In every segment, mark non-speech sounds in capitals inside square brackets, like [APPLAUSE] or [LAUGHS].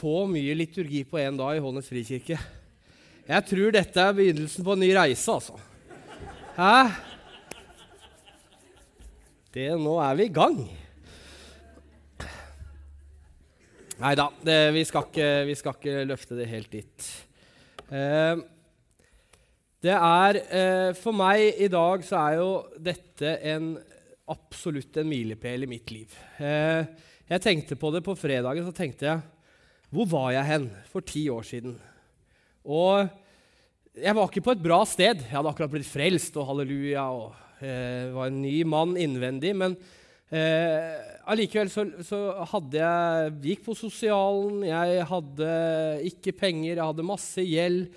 så mye liturgi på én dag i Hånes frikirke. Jeg tror dette er begynnelsen på en ny reise, altså. Hæ? Det, nå er vi i gang. Nei da, vi, vi, skal ikke løfte det helt dit. Eh, det er eh, For meg i dag så er jo dette en, absolutt en milepæl i mitt liv. Eh, jeg tenkte på det på fredagen. så tenkte jeg, Hvor var jeg hen for ti år siden? Og jeg var ikke på et bra sted. Jeg hadde akkurat blitt frelst, og halleluja, og eh, var en ny mann innvendig. Men eh, så, så, hadde jeg Gikk på sosialen, jeg hadde ikke penger, jeg hadde masse gjeld.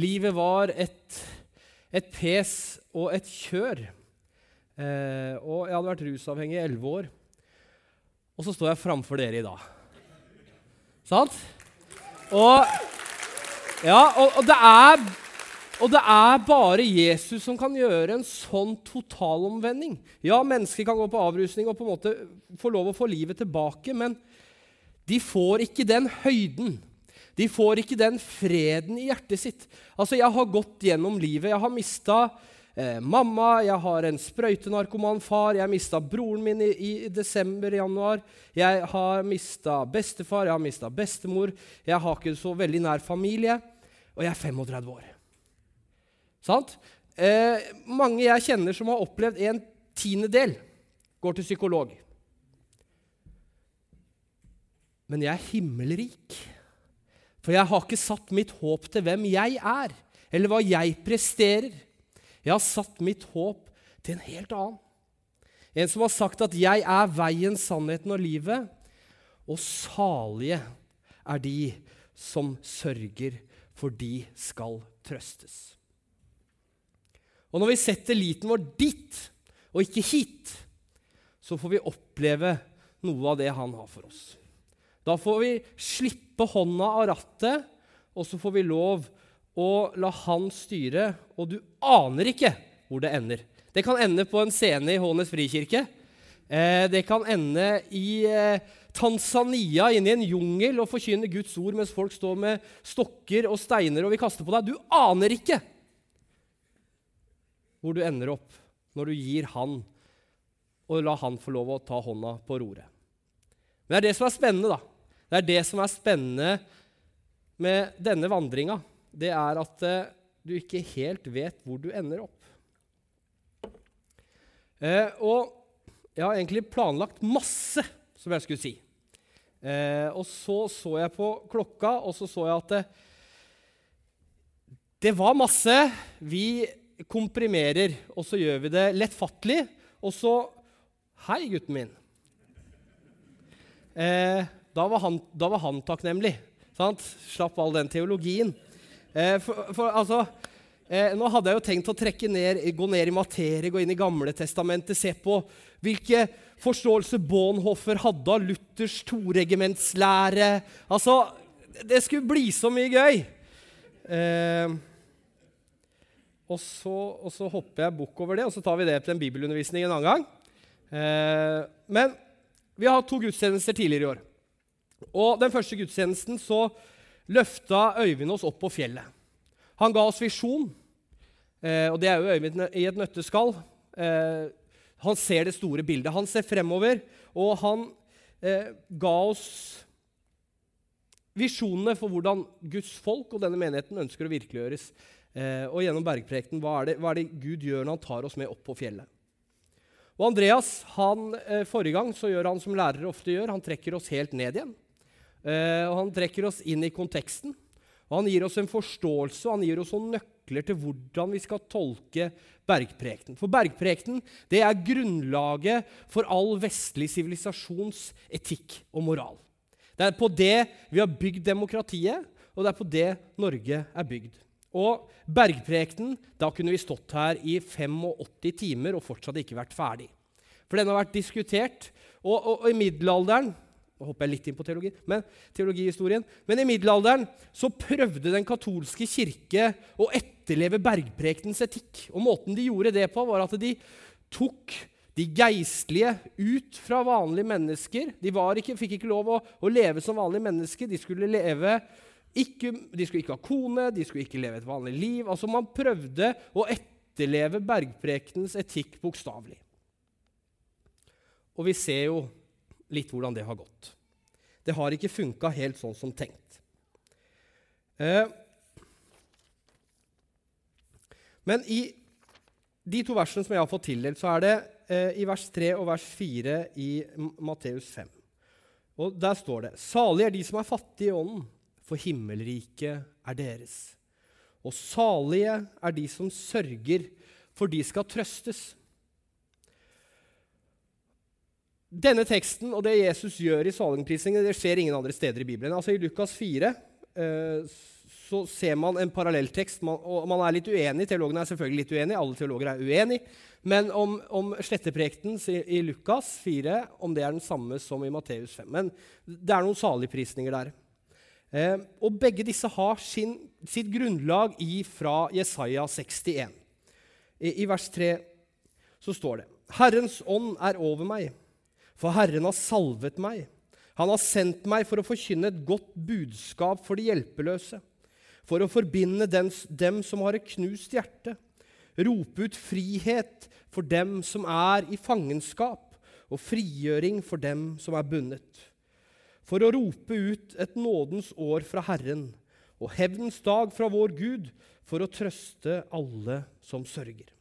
Livet var et, et pes og et kjør. Eh, og jeg hadde vært rusavhengig i elleve år. Og så står jeg framfor dere i dag. Sant? Og, ja, og, og, det er, og det er bare Jesus som kan gjøre en sånn totalomvending. Ja, mennesker kan gå på avrusning og på en måte få lov å få livet tilbake, men de får ikke den høyden. De får ikke den freden i hjertet sitt. Altså, Jeg har gått gjennom livet. Jeg har mista eh, mamma, jeg har en sprøytenarkoman far, jeg mista broren min i, i desember-januar. Jeg har mista bestefar, jeg har mista bestemor. Jeg har ikke så veldig nær familie, og jeg er 35 år. Sant? Eh, mange jeg kjenner som har opplevd en tiendedel, går til psykolog. Men jeg er himmelrik. For jeg har ikke satt mitt håp til hvem jeg er, eller hva jeg presterer. Jeg har satt mitt håp til en helt annen. En som har sagt at 'jeg er veien, sannheten og livet'. Og salige er de som sørger, for de skal trøstes. Og når vi setter liten vår dit og ikke hit, så får vi oppleve noe av det han har for oss. Da får vi slippe hånda av rattet, og så får vi lov og la han styre, og du aner ikke hvor det ender. Det kan ende på en scene i Hånes frikirke. Eh, det kan ende i eh, Tanzania, inne i en jungel, og forkynne Guds ord mens folk står med stokker og steiner og vil kaste på deg. Du aner ikke hvor du ender opp når du gir han og la han få lov å ta hånda på roret. Men det er det som er spennende, da. Det er det som er spennende med denne vandringa det er at eh, du ikke helt vet hvor du ender opp. Eh, og jeg har egentlig planlagt masse, som jeg skulle si. Eh, og så så jeg på klokka, og så så jeg at det, det var masse. Vi komprimerer, og så gjør vi det lettfattelig. Og så Hei, gutten min. Eh, da, var han, da var han takknemlig. Sant? Slapp all den teologien. Eh, for, for, altså, eh, nå hadde jeg jo tenkt å trekke ned, gå ned i materie, gå inn i Gamle testamentet, se på hvilke forståelse Bonhoffer hadde av Luthers toregimentslære. Altså, det skulle bli så mye gøy! Eh, og, så, og, så, hopper jeg bukk over det, og så tar vi det til en bibelundervisning en annen gang. Eh, men vi har hatt to gudstjenester tidligere i år. Og den første gudstjenesten så løfta Øyvind oss opp på fjellet. Han ga oss visjon, eh, og det er jo Øyvind i et nøtteskall. Eh, han ser det store bildet. Han ser fremover, og han eh, ga oss visjonene for hvordan Guds folk og denne menigheten ønsker å virkeliggjøres. Og gjennom bergprekten, hva, hva, er det Gud gjør når han tar oss med opp på fjellet? Og Andreas, han, Forrige gang så gjør han som lærere ofte gjør, han trekker oss helt ned igjen. Uh, og Han trekker oss inn i konteksten. og Han gir oss en forståelse og han gir oss noen nøkler til hvordan vi skal tolke bergprekten. For bergprekten det er grunnlaget for all vestlig sivilisasjons etikk og moral. Det er på det vi har bygd demokratiet, og det er på det Norge er bygd. Og bergprekten, da kunne vi stått her i 85 timer og fortsatt ikke vært ferdig. For den har vært diskutert. Og, og, og i middelalderen nå hopper jeg litt inn på teologi, men, teologihistorien. Men i middelalderen så prøvde den katolske kirke å etterleve bergprekenens etikk. Og måten de gjorde det på, var at de tok de geistlige ut fra vanlige mennesker. De ikke, fikk ikke lov å, å, leve som vanlige mennesker. De skulle, leve ikke, de skulle ikke ha kone, de skulle ikke leve et vanlig liv. Altså Man prøvde å etterleve bergprekenens etikk bokstavelig. Og vi ser jo litt hvordan det har gått. Det har ikke funka helt sånn som tenkt. Eh, men i de to versene som jeg har fått tildelt, så er det eh, i vers 3 og vers 4 i Matteus 5. Og Der står det.: Salige er de som er fattige i ånden, for himmelriket er deres. Og salige er de som sørger, for de skal trøstes. Denne teksten og det Jesus gjør i saligprisningen, det skjer ingen andre steder i Bibelen. Altså I Lukas 4 eh, så ser man en parallelltekst. Man, og man er litt uenig. Teologene er selvfølgelig litt uenige. Alle teologer er uenige. Men om, om sletteprekten i, i, Lukas 4, om det er den samme som i Matteus 5. Men det er noen saligprisninger der. Eh, og begge disse har sin, sitt grunnlag i fra Jesaja 61. I, I vers 3 så står det Herrens ånd er over meg, for Herren har salvet meg. Han har sendt meg for å forkynne et godt budskap for de hjelpeløse for å forbinde dem, dem som har et knust hjerte, rope ut frihet for dem som er i fangenskap, og frigjøring for dem som er bundet. For å rope ut et nådens år fra Herren og hevnens dag fra vår Gud, for å trøste alle som sørger.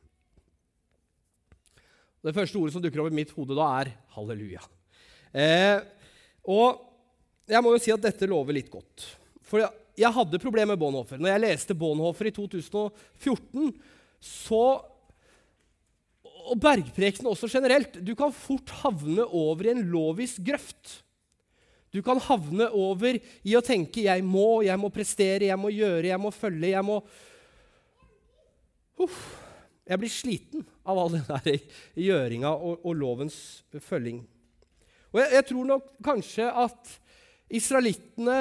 Det første ordet som dukker opp i mitt hode da, er halleluja. Eh, og jeg må jo si at dette lover litt godt. For jeg hadde problemer med Bonhoeffer. Når jeg leste Bonhoeffer i 2014, så Og bergprekenen også generelt. Du kan fort havne over i en lovisk grøft. Du kan havne over i å tenke 'jeg må, jeg må prestere, jeg må gjøre, jeg må følge', jeg må Uff. Jeg blir sliten av all den der gjøringa og, og lovens følging. Og jeg, jeg tror nok kanskje at israelittene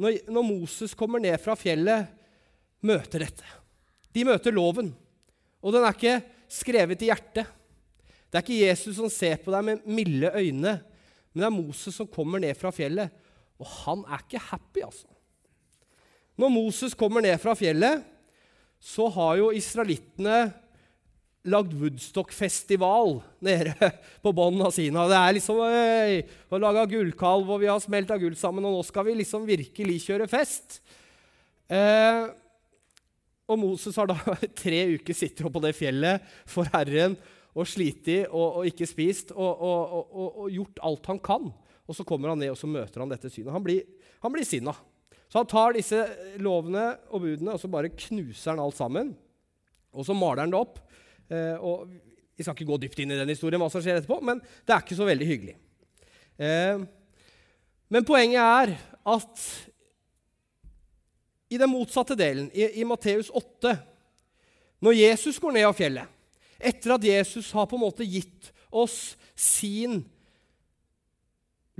når, når, Moses kommer ned fra fjellet, møter dette. De møter loven. Og den er ikke skrevet i hjertet. Det er ikke Jesus som ser på deg med milde øyne, men det er Moses som kommer ned fra fjellet. Og han er ikke happy, altså. Når Moses kommer ned fra fjellet, så har jo israelittene lagd Woodstock-festival nede på bunnen av Sina. Det er liksom øy, å lage gullkalv, og vi har smelta gull sammen, og nå skal vi liksom virkelig kjøre fest. Eh, og Moses har da [LAUGHS] tre uker sittet på det fjellet for Herren og slitt og, og, ikke spist og, og, og, gjort alt han kan. Og så kommer han ned og så møter han dette synet. Han blir, han blir sinna. Så han tar disse lovene og budene og så bare knuser han alt sammen. Og så maler han det opp. Eh, og Vi skal ikke gå dypt inn i den historien, hva som skjer etterpå, men det er ikke så veldig hyggelig. Eh, men poenget er at i den motsatte delen, i, i Matteus 8, når Jesus går ned av fjellet, etter at Jesus har på en måte gitt oss sin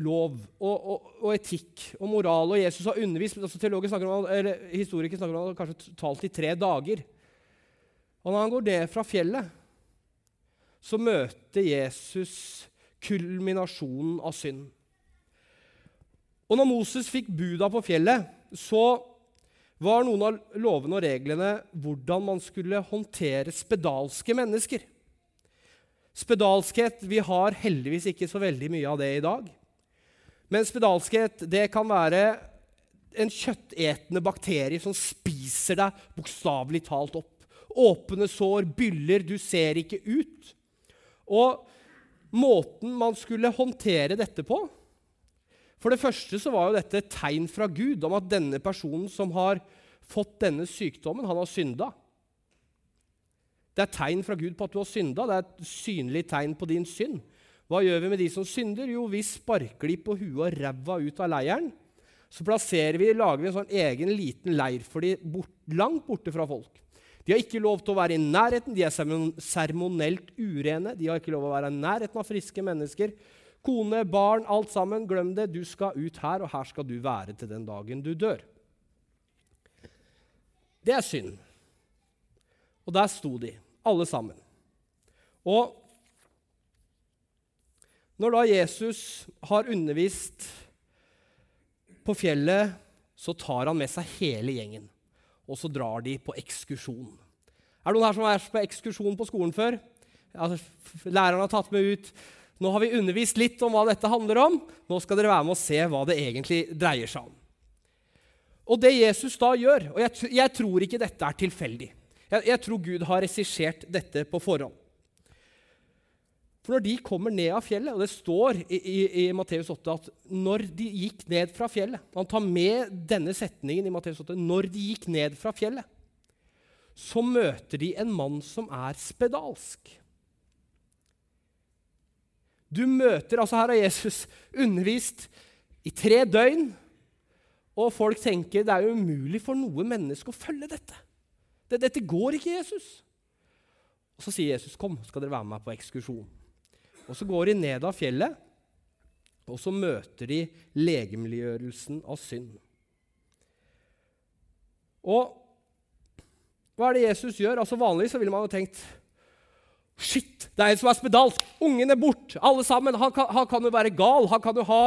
lov og, og, og, etikk og moral, og Jesus har undervist altså snakker om, eller Historikere snakker om han kanskje talt i tre dager. Og når han går ned fra fjellet, så møter Jesus kulminasjonen av synd. Og når Moses fikk buda på fjellet, så var noen av lovene og reglene hvordan man skulle håndtere spedalske mennesker. Spedalskhet Vi har heldigvis ikke så veldig mye av det i dag. Men spedalskhet det kan være en kjøttetende bakterie som spiser deg bokstavelig talt opp. Åpne sår, byller, du ser ikke ut. Og måten man skulle håndtere dette på For det første så var jo dette et tegn fra Gud om at denne personen som har fått denne sykdommen, han har synda. Det er tegn fra Gud på at du har synda. Det er et synlig tegn på din synd. Hva gjør vi med de som synder? Jo, vi sparker de på huet og ræva ut av leiren. Så plasserer vi, lager vi en sånn egen liten leir for de bort, langt borte fra folk. De har ikke lov til å være i nærheten, de er seremonielt urene. De har ikke lov til å være i nærheten av friske mennesker. Kone, barn, alt sammen. Glem det. Du skal ut her, og her skal du være til den dagen du dør. Det er synd. Og der sto de, alle sammen. Og Når da Jesus har undervist på fjellet, så tar han med seg hele gjengen. Og så drar de på ekskursjon. Er det noen her som har vært på ekskursjon på skolen før? Altså, læreren har tatt med ut. Nå har vi undervist litt om hva dette handler om. Nå skal dere være med og se hva det egentlig dreier seg om. Og det Jesus da gjør Og jeg, jeg tror ikke dette er tilfeldig. Jeg, jeg tror Gud har regissert dette på forhånd. For når de kommer ned av fjellet, og det står i, i, i Matteus 8 at når de gikk ned fra fjellet Han tar med denne setningen i Matteus 8. Når de gikk ned fra fjellet, så møter de en mann som er spedalsk. Du møter, altså Her har Jesus undervist i tre døgn, og folk tenker det er umulig for noe menneske å følge dette. Dette går ikke, Jesus. Og Så sier Jesus, 'Kom, skal dere være med meg på ekskursjon.' Og Så går de ned av fjellet, og så møter de legemliggjørelsen av synd. Og hva er det Jesus gjør? Altså Vanligvis så ville man jo tenkt Shit, det er en som er spedalsk. Ungen er bort. Alle sammen. Han kan, han kan, jo være gal. Han kan jo ha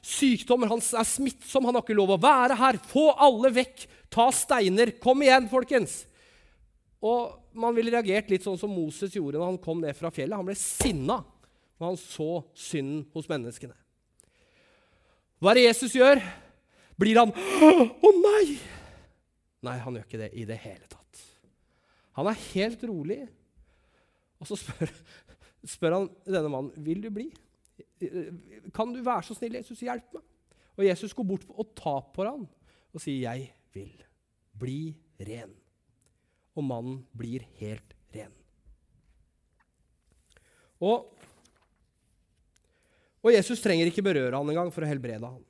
sykdommer. Han er smittsom. Han har ikke lov å være her. Få alle vekk. Ta steiner. Kom igjen, folkens. Og man ville reagert litt sånn som Moses gjorde når han kom ned fra fjellet. Han ble sinna når han så synden hos menneskene. Hva er det Jesus gjør? Blir han Å nei! Nei, han gjør ikke det i det hele tatt. Han er helt rolig. Og så spør, spør han denne mannen vil du bli. Kan du være så snill, Jesus, hjelp meg? Og Jesus går bort og tar på ham og sier, 'Jeg vil. Bli ren.' Og mannen blir helt ren. Og, og Jesus trenger ikke berøre han engang for å helbrede han.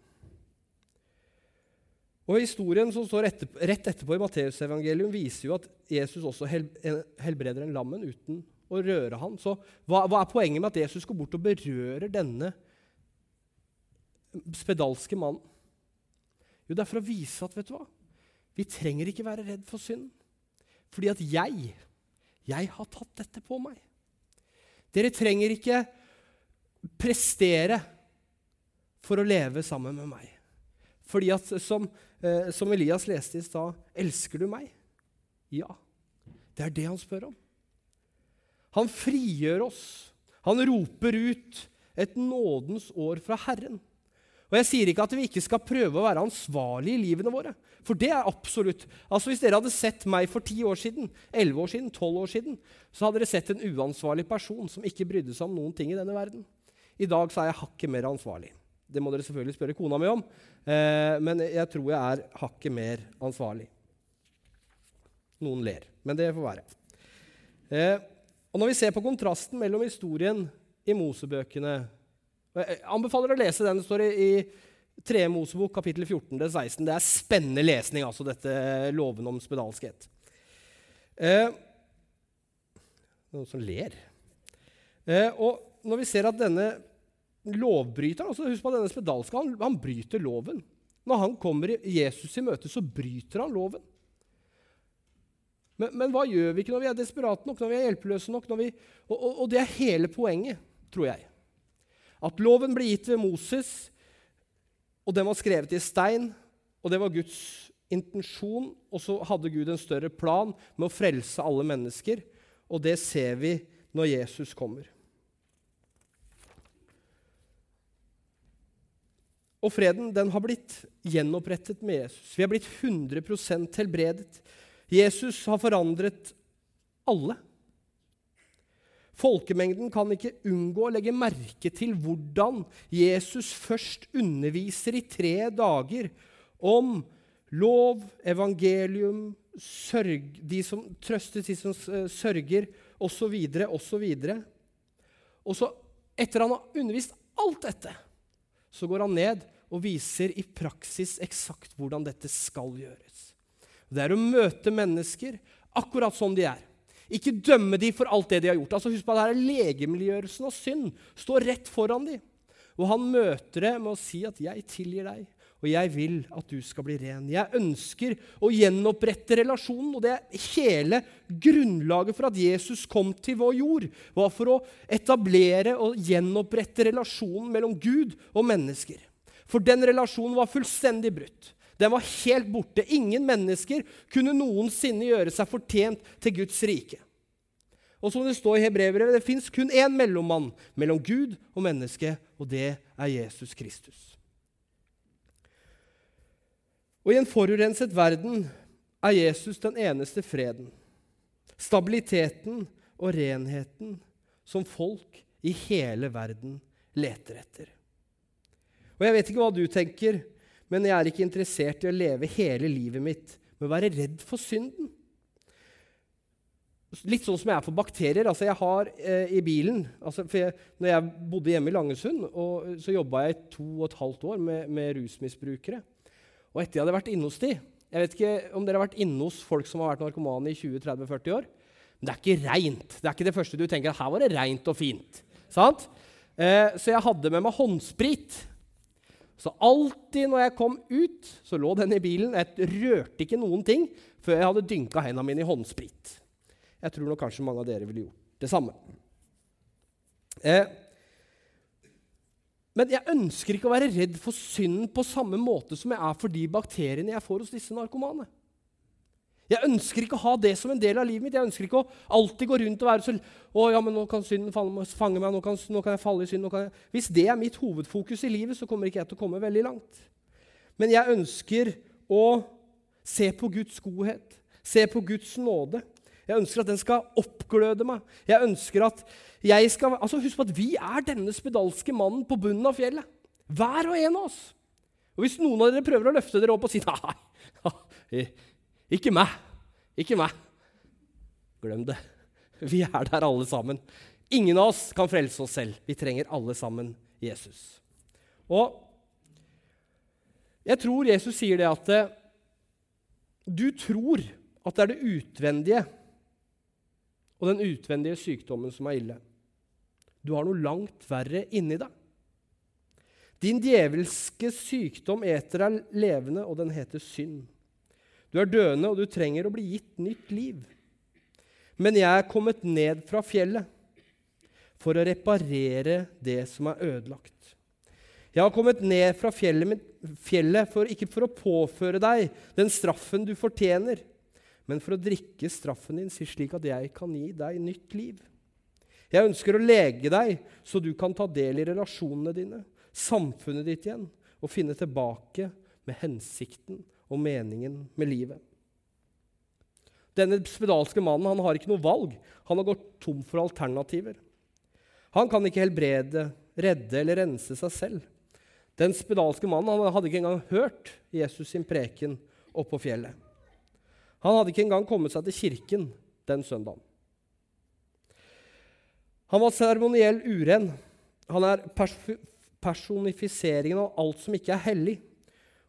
Og Historien som står etterpå, rett etterpå i Matteusevangelium, viser jo at Jesus også helbreder en lammen uten å røre han. Så hva, hva, er poenget med at Jesus går bort og berører denne spedalske mannen? Jo, det er for å vise at vet du hva? vi trenger ikke være redd for synd. Fordi at jeg, jeg har tatt dette på meg. Dere trenger ikke prestere for å leve sammen med meg. Fordi at, som, eh, som Elias leste i stad, 'Elsker du meg?' Ja. Det er det han spør om. Han frigjør oss. Han roper ut et nådens år fra Herren. Og Jeg sier ikke at vi ikke skal prøve å være ansvarlige i livene våre. For det er absolutt. Altså Hvis dere hadde sett meg for ti år siden, 11 år siden, 12 år siden, så hadde dere sett en uansvarlig person som ikke brydde seg om noen ting i denne verden. I dag så er jeg hakket mer ansvarlig. Det må dere selvfølgelig spørre kona mi om. Eh, men jeg tror jeg er hakket mer ansvarlig. Noen ler, men det får være. Eh, og Når vi ser på kontrasten mellom historien i Mosebøkene Jeg anbefaler å lese den. Det står i, i 3. Mosebok, kapittel 14-16. Det er spennende lesning, altså dette loven om spedalskhet. Eh, noen som ler. Eh, og når vi ser at denne lovbryteren. Altså, husk på at denne spedalske han, han, bryter loven. Når han kommer Jesus i møte, så bryter han loven. Men, men, hva gjør vi ikke når vi er desperate nok, når vi er hjelpeløse nok? Vi, og, og, og, det er hele poenget, tror jeg. At loven ble gitt ved Moses, og den var skrevet i stein, og det var Guds intensjon. Og så hadde Gud en større plan med å frelse alle mennesker, og det ser vi når Jesus kommer. Og freden den har blitt gjenopprettet med Jesus. Vi har blitt 100% helbredet. Jesus har forandret alle. Folkemengden kan ikke unngå å legge merke til hvordan Jesus først underviser i tre dager om lov, evangelium, sørg, de som trøster, de som sørger, osv., osv. Og så, etter han har undervist alt dette, så går han ned og viser i praksis eksakt hvordan dette skal gjøres. Det er å møte mennesker akkurat som de er. Ikke dømme dem for alt det de har gjort. Altså Husk på at her er Legemliggjørelsen av synd står rett foran dem. Og han møter det med å si at 'jeg tilgir deg', og jeg vil at du skal bli ren. Jeg ønsker å gjenopprette relasjonen, og det er hele grunnlaget for at Jesus kom til vår jord. var for å etablere og gjenopprette relasjonen mellom Gud og mennesker. For den relasjonen var fullstendig brutt. Den var helt borte. Ingen mennesker kunne noensinne gjøre seg fortjent til Guds rike. Og som det står i Hebrevet, det fins kun én mellommann mellom Gud og menneske, og det er Jesus Kristus. Og i en forurenset verden er Jesus den eneste freden, stabiliteten og renheten som folk i hele verden leter etter. Og Jeg vet ikke hva du tenker, men jeg er ikke interessert i å leve hele livet mitt med å være redd for synden. Litt sånn som jeg er for bakterier. altså jeg har eh, i bilen, altså for jeg, når jeg bodde hjemme i Langesund, og så jobba jeg to og et halvt år med, med rusmisbrukere. Og etter jeg hadde vært inne hos de, Jeg vet ikke om dere har vært inne hos folk som har vært narkomane i 20-30-40 år. Men det er ikke reint. Det er ikke det første du tenker. Her var det reint og fint. Sant? Eh, så jeg hadde med meg håndsprit. Så alltid når jeg kom ut, så lå den i bilen. Jeg rørte ikke noen ting før jeg hadde dynka hendene mine i håndsprit. Jeg tror nok kanskje mange av dere ville gjort det samme. Eh, men jeg ønsker ikke å være redd for synden på samme måte som jeg er for de bakteriene jeg får hos disse narkomane. Jeg ønsker ikke å ha det som en del av livet mitt. Jeg ønsker ikke å alltid gå rundt og være så å, ja, men nå kan synden fange meg, nå kan, nå kan jeg falle i synd. Hvis det er mitt hovedfokus i livet, så kommer ikke jeg til å komme veldig langt. Men jeg ønsker å se på Guds godhet, se på Guds nåde. Jeg ønsker at den skal oppgløde meg. Jeg ønsker at jeg skal, altså Husk på at vi er denne spedalske mannen på bunnen av fjellet. Hver og en av oss. Og Hvis noen av dere prøver å løfte dere opp og si nei, [LAUGHS] ikke meg, ikke meg Glem det. Vi er der alle sammen. Ingen av oss kan frelse oss selv. Vi trenger alle sammen Jesus. Og jeg tror Jesus sier det at eh, du tror at det er det utvendige og den utvendige sykdommen som er ille. Du har noe langt verre inni deg. Din djevelske sykdom eter deg levende, og den heter synd. Du er døende, og du trenger å bli gitt nytt liv. Men jeg er kommet ned fra fjellet for å reparere det som er ødelagt. Jeg har kommet ned fra fjellet, fjellet for, ikke for å påføre deg den straffen du fortjener, men for å drikke straffen din slik at jeg kan gi deg nytt liv. Jeg ønsker å lege deg, så du kan ta del i relasjonene dine, samfunnet ditt igjen, og finne tilbake med hensikten og meningen med livet. Denne spedalske mannen han har ikke noe valg. Han har gått tom for alternativer. Han kan ikke helbrede, redde eller rense seg selv. Den spedalske mannen han hadde ikke engang hørt Jesus sin preken oppå fjellet. Han hadde ikke engang kommet seg til kirken den søndagen. Han var seremoniell uren. Han er personifiseringen av alt som ikke er hellig.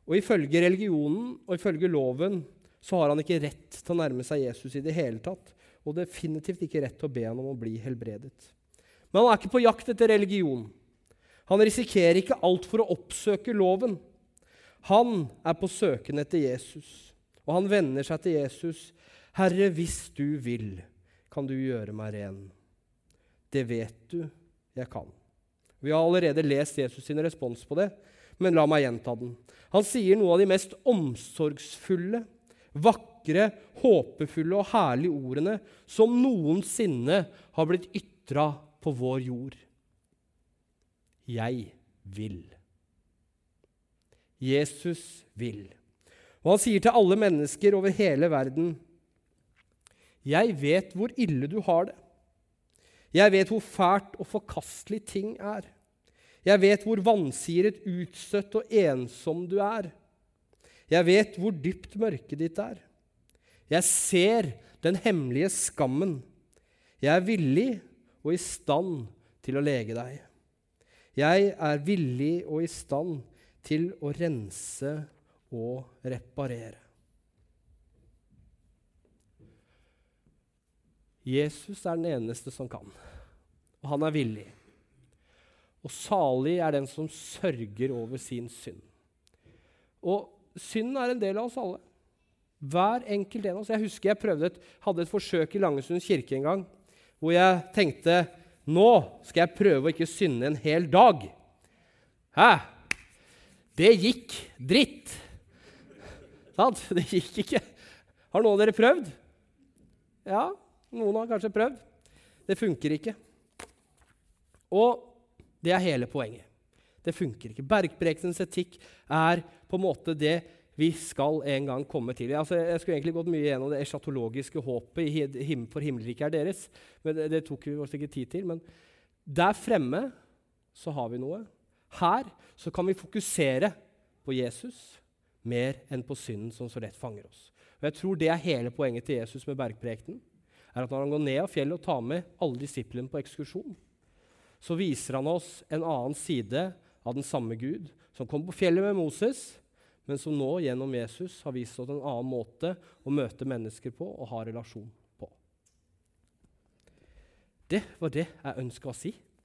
Og ifølge religionen og ifølge loven så har han ikke rett til å nærme seg Jesus i det hele tatt. Og definitivt ikke rett til å be han om å bli helbredet. Men han er ikke på jakt etter religion. Han risikerer ikke alt for å oppsøke loven. Han er på søken etter Jesus, og han vender seg til Jesus. 'Herre, hvis du vil, kan du gjøre meg ren.' Det vet du jeg kan. Vi har allerede lest Jesus sin respons på det, men la meg gjenta den. Han sier noe av de mest omsorgsfulle, vakre, håpefulle og herlige ordene som noensinne har blitt ytra på vår jord. Jeg vil. Jesus vil. Og han sier til alle mennesker over hele verden, 'Jeg vet hvor ille du har det.' Jeg vet hvor fælt og forkastelig ting er. Jeg vet hvor vansiret, utstøtt og ensom du er. Jeg vet hvor dypt mørket ditt er. Jeg ser den hemmelige skammen. Jeg er villig og i stand til å lege deg. Jeg er villig og i stand til å rense og reparere. Jesus er den eneste som kan, og han er villig. Og salig er den som sørger over sin synd. Og synden er en del av oss alle. Hver enkelt en av oss. Jeg husker jeg prøvde et, hadde et forsøk i Langesund kirke en gang hvor jeg tenkte nå skal jeg prøve å ikke synde en hel dag. Hæ? Det gikk dritt. Sant? [LAUGHS] Det gikk ikke. Har noen av dere prøvd? Ja, noen har kanskje prøvd. Det funker ikke. Og det er hele poenget. Det funker ikke. Bergprekenens etikk er på en måte det vi skal en gang komme til. Altså, jeg skulle egentlig gått mye gjennom det eschatologiske håpet for himmelriket er deres. men Det, det tok vi oss ikke tid til. Men der fremme så har vi noe. Her så kan vi fokusere på Jesus mer enn på synden som så lett fanger oss. Og jeg tror Det er hele poenget til Jesus med bergprekenen. er at Når han går ned av fjellet og tar med alle disiplene på ekskursjon, så viser han oss en annen side av den samme Gud, som kom på fjellet med Moses, men som nå gjennom Jesus har vist oss en annen måte å møte mennesker på og ha relasjon på. Det var det jeg ønska å si.